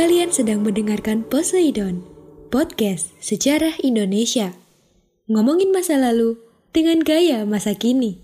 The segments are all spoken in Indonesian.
Kalian sedang mendengarkan Poseidon, podcast sejarah Indonesia. Ngomongin masa lalu dengan gaya masa kini.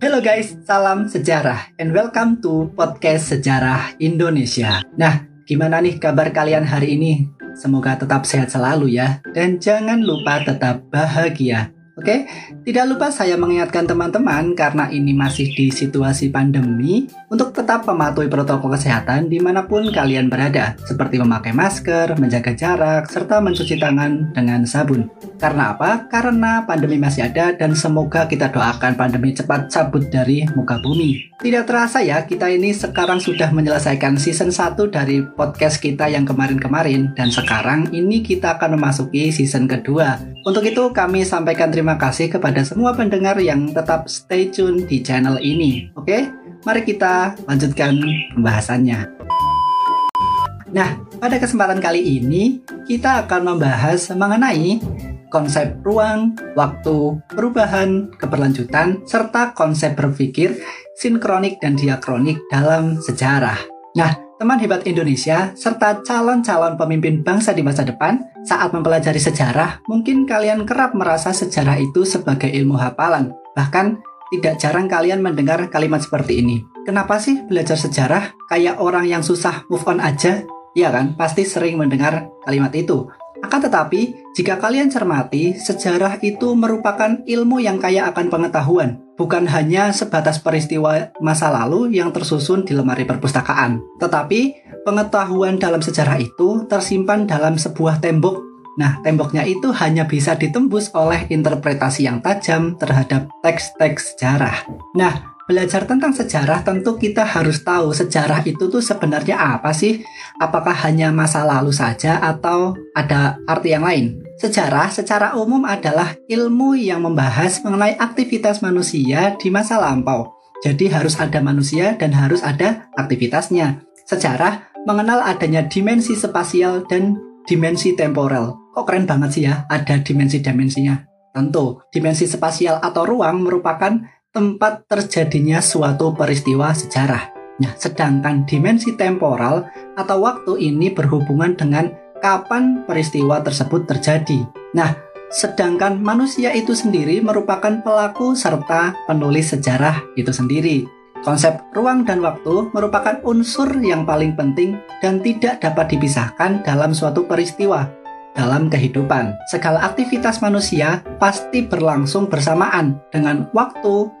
Halo guys, salam sejarah and welcome to podcast sejarah Indonesia. Nah, gimana nih kabar kalian hari ini? Semoga tetap sehat selalu ya, dan jangan lupa tetap bahagia. Oke, tidak lupa saya mengingatkan teman-teman karena ini masih di situasi pandemi untuk tetap mematuhi protokol kesehatan di mana pun kalian berada, seperti memakai masker, menjaga jarak, serta mencuci tangan dengan sabun. Karena apa? Karena pandemi masih ada dan semoga kita doakan pandemi cepat cabut dari muka bumi. Tidak terasa ya, kita ini sekarang sudah menyelesaikan season 1 dari podcast kita yang kemarin-kemarin dan sekarang ini kita akan memasuki season kedua. Untuk itu kami sampaikan terima kasih kepada semua pendengar yang tetap stay tune di channel ini. Oke, mari kita lanjutkan pembahasannya. Nah, pada kesempatan kali ini kita akan membahas mengenai konsep ruang, waktu, perubahan, keberlanjutan, serta konsep berpikir sinkronik dan diakronik dalam sejarah. Nah, teman hebat Indonesia, serta calon-calon pemimpin bangsa di masa depan, saat mempelajari sejarah, mungkin kalian kerap merasa sejarah itu sebagai ilmu hafalan. Bahkan, tidak jarang kalian mendengar kalimat seperti ini. Kenapa sih belajar sejarah kayak orang yang susah move on aja? Iya kan, pasti sering mendengar kalimat itu. Akan tetapi, jika kalian cermati, sejarah itu merupakan ilmu yang kaya akan pengetahuan, bukan hanya sebatas peristiwa masa lalu yang tersusun di lemari perpustakaan. Tetapi, pengetahuan dalam sejarah itu tersimpan dalam sebuah tembok. Nah, temboknya itu hanya bisa ditembus oleh interpretasi yang tajam terhadap teks-teks sejarah. Nah, belajar tentang sejarah tentu kita harus tahu sejarah itu tuh sebenarnya apa sih? Apakah hanya masa lalu saja atau ada arti yang lain? Sejarah secara umum adalah ilmu yang membahas mengenai aktivitas manusia di masa lampau. Jadi harus ada manusia dan harus ada aktivitasnya. Sejarah mengenal adanya dimensi spasial dan dimensi temporal. Kok keren banget sih ya ada dimensi-dimensinya? Tentu, dimensi spasial atau ruang merupakan tempat terjadinya suatu peristiwa sejarah. Nah, sedangkan dimensi temporal atau waktu ini berhubungan dengan kapan peristiwa tersebut terjadi. Nah, sedangkan manusia itu sendiri merupakan pelaku serta penulis sejarah itu sendiri. Konsep ruang dan waktu merupakan unsur yang paling penting dan tidak dapat dipisahkan dalam suatu peristiwa. Dalam kehidupan, segala aktivitas manusia pasti berlangsung bersamaan dengan waktu,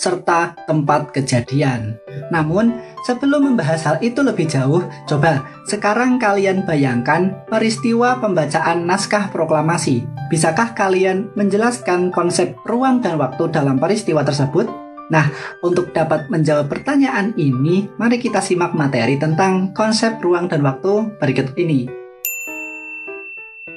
serta tempat kejadian. Namun, sebelum membahas hal itu lebih jauh, coba sekarang kalian bayangkan peristiwa pembacaan naskah proklamasi. Bisakah kalian menjelaskan konsep ruang dan waktu dalam peristiwa tersebut? Nah, untuk dapat menjawab pertanyaan ini, mari kita simak materi tentang konsep ruang dan waktu berikut ini.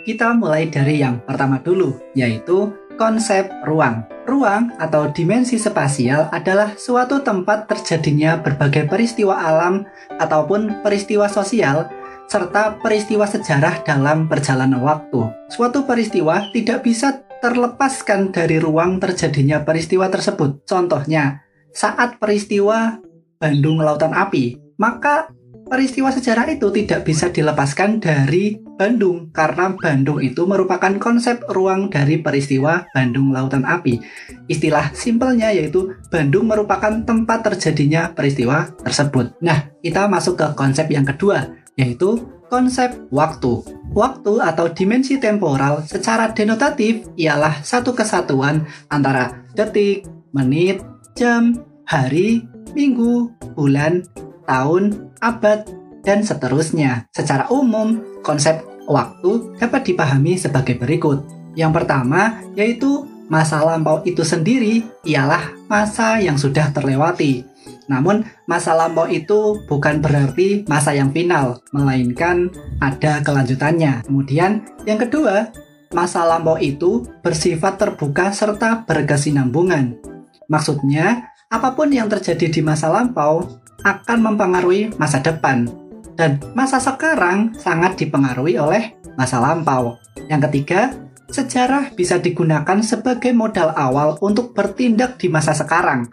Kita mulai dari yang pertama dulu, yaitu konsep ruang. Ruang atau dimensi spasial adalah suatu tempat terjadinya berbagai peristiwa alam ataupun peristiwa sosial serta peristiwa sejarah dalam perjalanan waktu. Suatu peristiwa tidak bisa terlepaskan dari ruang terjadinya peristiwa tersebut. Contohnya, saat peristiwa Bandung Lautan Api, maka peristiwa sejarah itu tidak bisa dilepaskan dari Bandung karena Bandung itu merupakan konsep ruang dari peristiwa Bandung Lautan Api. Istilah simpelnya yaitu Bandung merupakan tempat terjadinya peristiwa tersebut. Nah, kita masuk ke konsep yang kedua yaitu konsep waktu. Waktu atau dimensi temporal secara denotatif ialah satu kesatuan antara detik, menit, jam, hari, minggu, bulan, tahun, abad, dan seterusnya. Secara umum, konsep waktu dapat dipahami sebagai berikut. Yang pertama yaitu masa lampau itu sendiri ialah masa yang sudah terlewati. Namun, masa lampau itu bukan berarti masa yang final, melainkan ada kelanjutannya. Kemudian, yang kedua, masa lampau itu bersifat terbuka serta berkesinambungan. Maksudnya, apa pun yang terjadi di masa lampau akan mempengaruhi masa depan. Dan masa sekarang sangat dipengaruhi oleh masa lampau. Yang ketiga, sejarah bisa digunakan sebagai modal awal untuk bertindak di masa sekarang,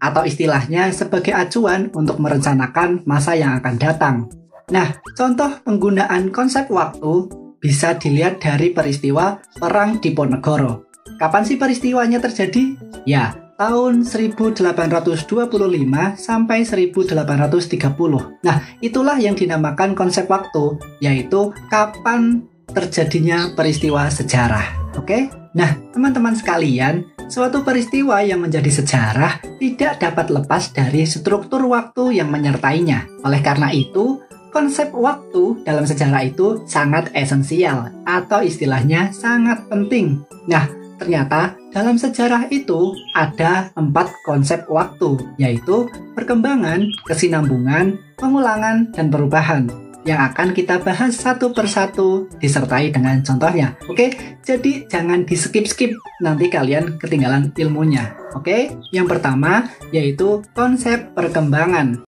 atau istilahnya sebagai acuan untuk merencanakan masa yang akan datang. Nah, contoh penggunaan konsep waktu bisa dilihat dari peristiwa Perang Diponegoro. Kapan sih peristiwanya terjadi? Ya, tahun 1825 sampai 1830. Nah, itulah yang dinamakan konsep waktu, yaitu kapan terjadinya peristiwa sejarah. Oke? Nah, teman-teman sekalian, suatu peristiwa yang menjadi sejarah tidak dapat lepas dari struktur waktu yang menyertainya. Oleh karena itu, konsep waktu dalam sejarah itu sangat esensial atau istilahnya sangat penting. Nah, ternyata dalam sejarah itu ada empat konsep waktu, yaitu perkembangan, kesinambungan, pengulangan, dan perubahan yang akan kita bahas satu persatu disertai dengan contohnya. Oke, jadi jangan di skip-skip, nanti kalian ketinggalan ilmunya. Oke, yang pertama yaitu konsep perkembangan.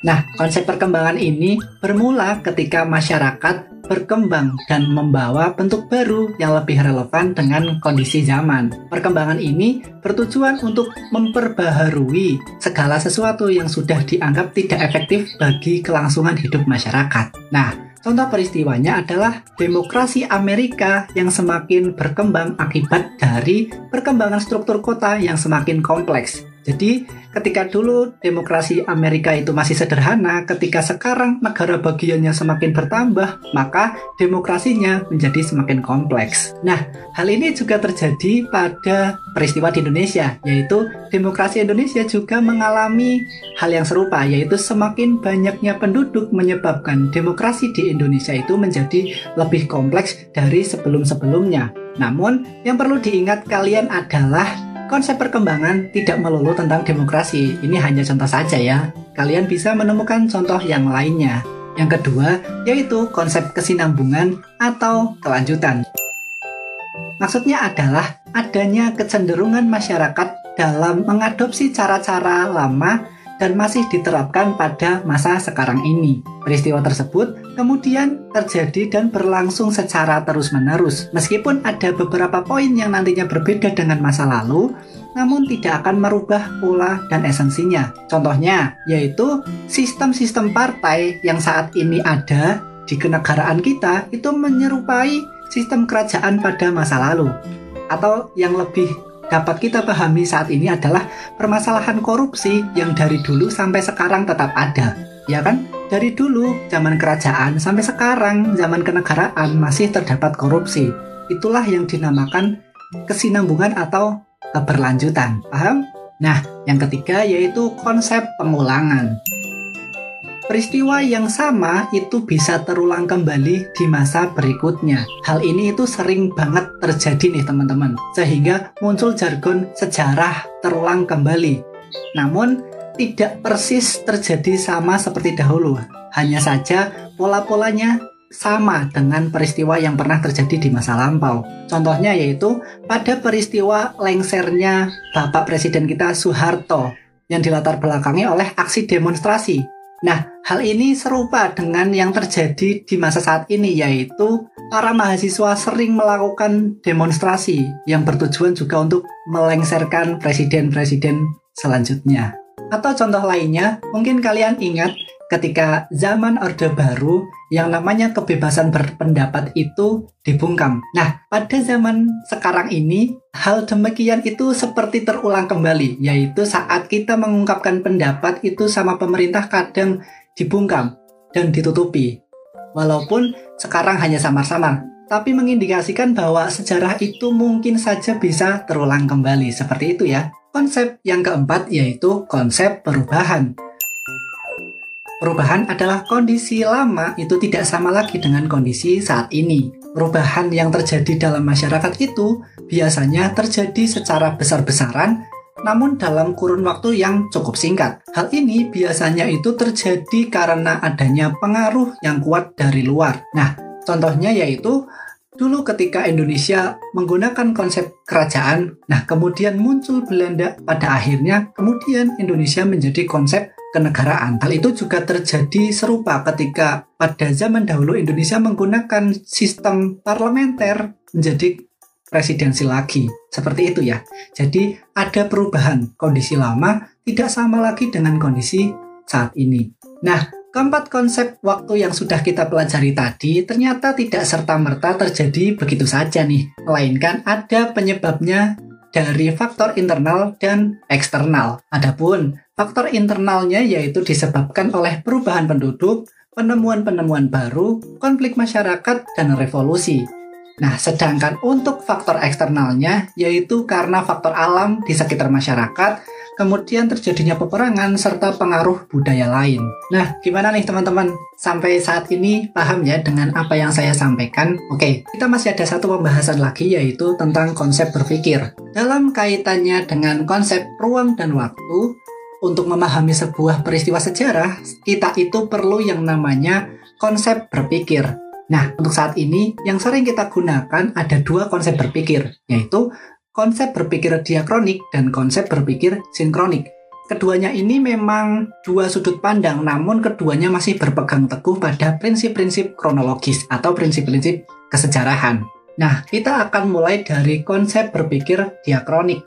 Nah, konsep perkembangan ini bermula ketika masyarakat berkembang dan membawa bentuk baru yang lebih relevan dengan kondisi zaman. Perkembangan ini bertujuan untuk memperbaharui segala sesuatu yang sudah dianggap tidak efektif bagi kelangsungan hidup masyarakat. Nah, Contoh peristiwanya adalah demokrasi Amerika yang semakin berkembang akibat dari perkembangan struktur kota yang semakin kompleks. Jadi, ketika dulu demokrasi Amerika itu masih sederhana, ketika sekarang negara bagiannya semakin bertambah, maka demokrasinya menjadi semakin kompleks. Nah, hal ini juga terjadi pada peristiwa di Indonesia, yaitu demokrasi Indonesia juga mengalami hal yang serupa, yaitu semakin banyaknya penduduk menyebabkan demokrasi di Indonesia itu menjadi lebih kompleks dari sebelum-sebelumnya. Namun, yang perlu diingat kalian adalah Konsep perkembangan tidak melulu tentang demokrasi, ini hanya contoh saja ya. Kalian bisa menemukan contoh yang lainnya. Yang kedua, yaitu konsep kesinambungan atau kelanjutan. Maksudnya adalah adanya kecenderungan masyarakat dalam mengadopsi cara-cara lama dan masih diterapkan pada masa sekarang ini. Peristiwa tersebut kemudian terjadi dan berlangsung secara terus-menerus. Meskipun ada beberapa poin yang nantinya berbeda dengan masa lalu, namun tidak akan merubah pola dan esensinya. Contohnya, yaitu sistem-sistem partai yang saat ini ada di kenegaraan kita itu menyerupai sistem kerajaan pada masa lalu. Atau yang lebih dapat kita pahami saat ini adalah permasalahan korupsi yang dari dulu sampai sekarang tetap ada. Ya kan? Dari dulu zaman kerajaan sampai sekarang zaman kenegaraan masih terdapat korupsi. Itulah yang dinamakan kesinambungan atau keberlanjutan. Paham? Nah, yang ketiga yaitu konsep pengulangan. Peristiwa yang sama itu bisa terulang kembali di masa berikutnya. Hal ini itu sering banget terjadi nih teman-teman. Sehingga muncul jargon sejarah terulang kembali. Namun tidak persis terjadi sama seperti dahulu. Hanya saja pola-polanya sama dengan peristiwa yang pernah terjadi di masa lampau. Contohnya yaitu pada peristiwa lengsernya Bapak Presiden kita Soeharto yang dilatar belakangi oleh aksi demonstrasi Nah, hal ini serupa dengan yang terjadi di masa saat ini, yaitu para mahasiswa sering melakukan demonstrasi yang bertujuan juga untuk melengsarkan presiden-presiden selanjutnya. Atau contoh lainnya, mungkin kalian ingat ketika zaman Orde Baru yang namanya kebebasan berpendapat itu dibungkam. Nah, pada zaman sekarang ini, hal demikian itu seperti terulang kembali, yaitu saat kita mengungkapkan pendapat itu sama pemerintah kadang dibungkam dan ditutupi. Walaupun sekarang hanya samar-samar, tapi mengindikasikan bahwa sejarah itu mungkin saja bisa terulang kembali. Seperti itu ya. Konsep yang keempat yaitu konsep perubahan. Perubahan adalah kondisi lama itu tidak sama lagi dengan kondisi saat ini. Perubahan yang terjadi dalam masyarakat itu biasanya terjadi secara besar-besaran namun dalam kurun waktu yang cukup singkat. Hal ini biasanya itu terjadi karena adanya pengaruh yang kuat dari luar. Nah, contohnya yaitu dulu ketika Indonesia menggunakan konsep kerajaan, nah kemudian muncul Belanda pada akhirnya, kemudian Indonesia menjadi konsep kenegaraan. Hal itu juga terjadi serupa ketika pada zaman dahulu Indonesia menggunakan sistem parlementer menjadi presidensi lagi. Seperti itu ya. Jadi ada perubahan. Kondisi lama tidak sama lagi dengan kondisi saat ini. Nah, keempat konsep waktu yang sudah kita pelajari tadi ternyata tidak serta-merta terjadi begitu saja nih. Melainkan ada penyebabnya dari faktor internal dan eksternal. Adapun faktor internalnya yaitu disebabkan oleh perubahan penduduk, penemuan-penemuan baru, konflik masyarakat, dan revolusi. Nah, sedangkan untuk faktor eksternalnya yaitu karena faktor alam di sekitar masyarakat, kemudian terjadinya peperangan serta pengaruh budaya lain. Nah, gimana nih teman-teman? Sampai saat ini paham ya dengan apa yang saya sampaikan? Oke, kita masih ada satu pembahasan lagi yaitu tentang konsep berpikir. Dalam kaitannya dengan konsep ruang dan waktu, untuk memahami sebuah peristiwa sejarah, kita itu perlu yang namanya konsep berpikir. Nah, untuk saat ini yang sering kita gunakan ada dua konsep berpikir, yaitu konsep berpikir diakronik dan konsep berpikir sinkronik. Keduanya ini memang dua sudut pandang, namun keduanya masih berpegang teguh pada prinsip-prinsip kronologis atau prinsip-prinsip kesejarahan. Nah, kita akan mulai dari konsep berpikir diakronik.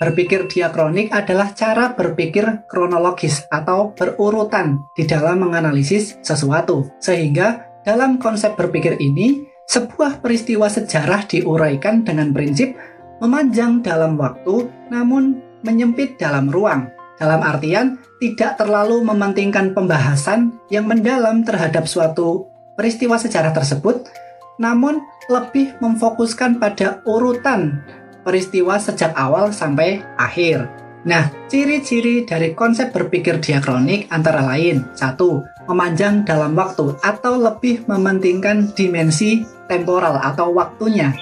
Berpikir diakronik adalah cara berpikir kronologis atau berurutan di dalam menganalisis sesuatu, sehingga dalam konsep berpikir ini, sebuah peristiwa sejarah diuraikan dengan prinsip memanjang dalam waktu namun menyempit dalam ruang. Dalam artian, tidak terlalu mementingkan pembahasan yang mendalam terhadap suatu peristiwa sejarah tersebut, namun lebih memfokuskan pada urutan peristiwa sejak awal sampai akhir. Nah, ciri-ciri dari konsep berpikir diakronik antara lain satu, Memanjang dalam waktu atau lebih mementingkan dimensi temporal atau waktunya.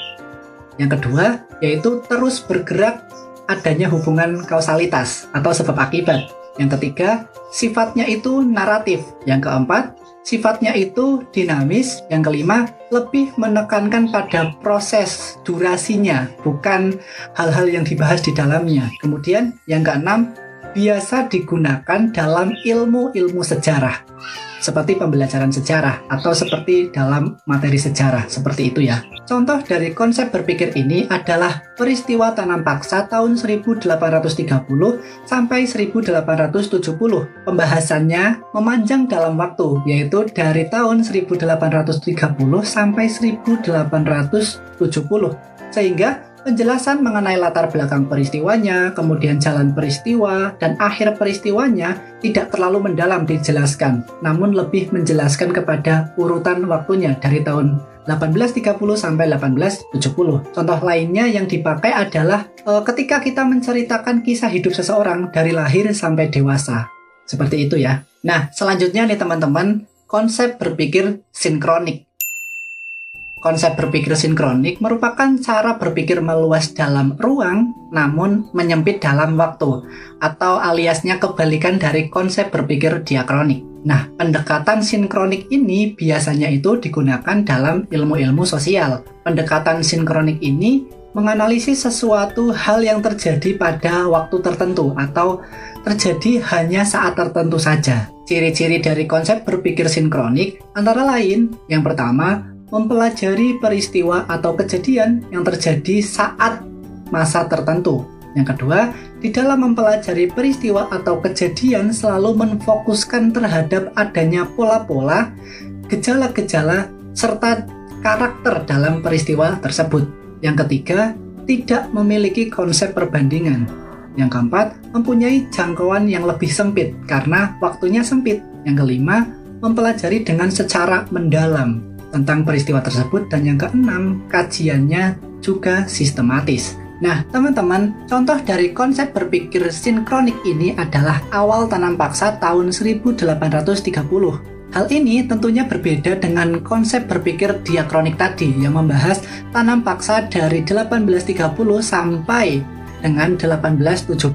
Yang kedua, yaitu terus bergerak adanya hubungan kausalitas atau sebab akibat. Yang ketiga, sifatnya itu naratif. Yang keempat, sifatnya itu dinamis. Yang kelima, lebih menekankan pada proses durasinya, bukan hal-hal yang dibahas di dalamnya. Kemudian yang keenam, biasa digunakan dalam ilmu-ilmu sejarah seperti pembelajaran sejarah atau seperti dalam materi sejarah seperti itu ya. Contoh dari konsep berpikir ini adalah peristiwa tanam paksa tahun 1830 sampai 1870. Pembahasannya memanjang dalam waktu yaitu dari tahun 1830 sampai 1870 sehingga Penjelasan mengenai latar belakang peristiwanya, kemudian jalan peristiwa, dan akhir peristiwanya tidak terlalu mendalam dijelaskan, namun lebih menjelaskan kepada urutan waktunya dari tahun 1830 sampai 1870. Contoh lainnya yang dipakai adalah e, ketika kita menceritakan kisah hidup seseorang dari lahir sampai dewasa. Seperti itu ya. Nah, selanjutnya nih teman-teman, konsep berpikir sinkronik. Konsep berpikir sinkronik merupakan cara berpikir meluas dalam ruang namun menyempit dalam waktu atau aliasnya kebalikan dari konsep berpikir diakronik. Nah, pendekatan sinkronik ini biasanya itu digunakan dalam ilmu-ilmu sosial. Pendekatan sinkronik ini menganalisis sesuatu hal yang terjadi pada waktu tertentu atau terjadi hanya saat tertentu saja. Ciri-ciri dari konsep berpikir sinkronik antara lain, yang pertama, mempelajari peristiwa atau kejadian yang terjadi saat masa tertentu. Yang kedua, di dalam mempelajari peristiwa atau kejadian selalu menfokuskan terhadap adanya pola-pola, gejala-gejala, serta karakter dalam peristiwa tersebut. Yang ketiga, tidak memiliki konsep perbandingan. Yang keempat, mempunyai jangkauan yang lebih sempit karena waktunya sempit. Yang kelima, mempelajari dengan secara mendalam tentang peristiwa tersebut. Dan yang keenam, kajiannya juga sistematis. Nah, teman-teman, contoh dari konsep berpikir sinkronik ini adalah awal tanam paksa tahun 1830 Hal ini tentunya berbeda dengan konsep berpikir diakronik tadi yang membahas tanam paksa dari 1830 sampai dengan 1870.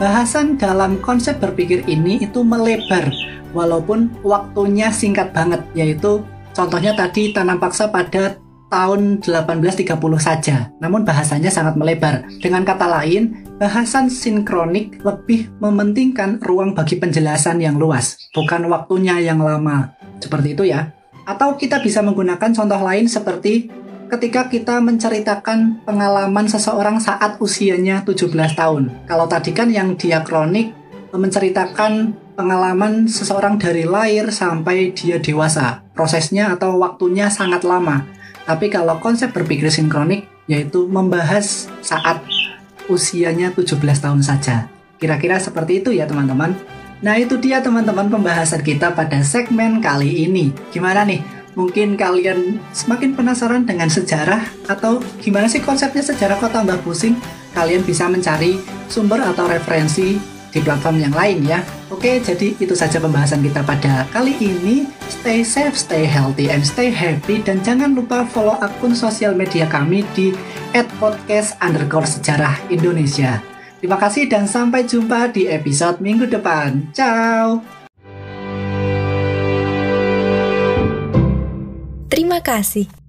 Bahasan dalam konsep berpikir ini itu melebar walaupun waktunya singkat banget yaitu contohnya tadi tanam paksa pada tahun 1830 saja, namun bahasanya sangat melebar. Dengan kata lain, bahasan sinkronik lebih mementingkan ruang bagi penjelasan yang luas, bukan waktunya yang lama. Seperti itu ya. Atau kita bisa menggunakan contoh lain seperti ketika kita menceritakan pengalaman seseorang saat usianya 17 tahun. Kalau tadi kan yang diakronik menceritakan pengalaman seseorang dari lahir sampai dia dewasa. Prosesnya atau waktunya sangat lama. Tapi kalau konsep berpikir sinkronik yaitu membahas saat usianya 17 tahun saja. Kira-kira seperti itu ya teman-teman. Nah itu dia teman-teman pembahasan kita pada segmen kali ini. Gimana nih? Mungkin kalian semakin penasaran dengan sejarah atau gimana sih konsepnya sejarah kok tambah pusing? Kalian bisa mencari sumber atau referensi di platform yang lain ya. Oke, jadi itu saja pembahasan kita pada kali ini. Stay safe, stay healthy, and stay happy. Dan jangan lupa follow akun sosial media kami di @podcast underscore sejarah Indonesia. Terima kasih dan sampai jumpa di episode minggu depan. Ciao! Terima kasih.